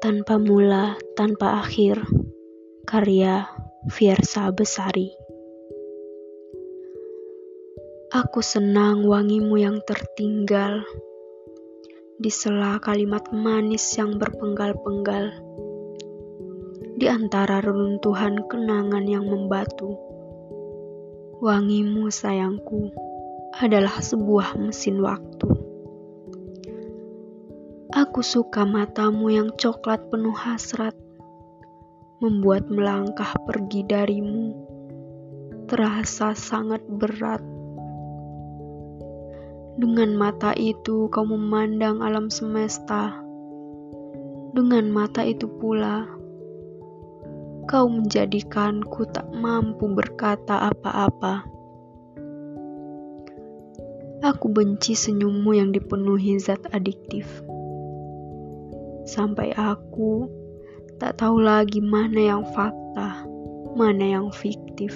Tanpa mula, tanpa akhir. Karya Fiersa Besari. Aku senang wangimu yang tertinggal di sela kalimat manis yang berpenggal-penggal di antara runtuhan kenangan yang membatu. Wangimu sayangku adalah sebuah mesin waktu. Aku suka matamu yang coklat penuh hasrat, membuat melangkah pergi darimu terasa sangat berat. Dengan mata itu kau memandang alam semesta. Dengan mata itu pula kau menjadikanku tak mampu berkata apa-apa. Aku benci senyummu yang dipenuhi zat adiktif sampai aku tak tahu lagi mana yang fakta, mana yang fiktif.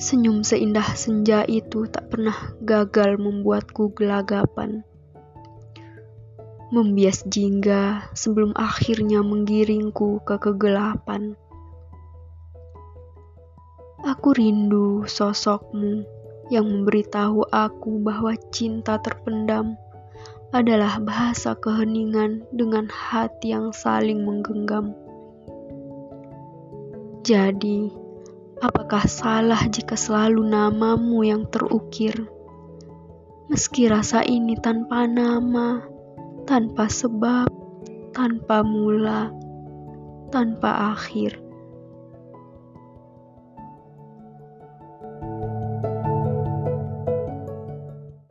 Senyum seindah senja itu tak pernah gagal membuatku gelagapan. Membias jingga sebelum akhirnya menggiringku ke kegelapan. Aku rindu sosokmu yang memberitahu aku bahwa cinta terpendam adalah bahasa keheningan dengan hati yang saling menggenggam. Jadi, apakah salah jika selalu namamu yang terukir? Meski rasa ini tanpa nama, tanpa sebab, tanpa mula, tanpa akhir.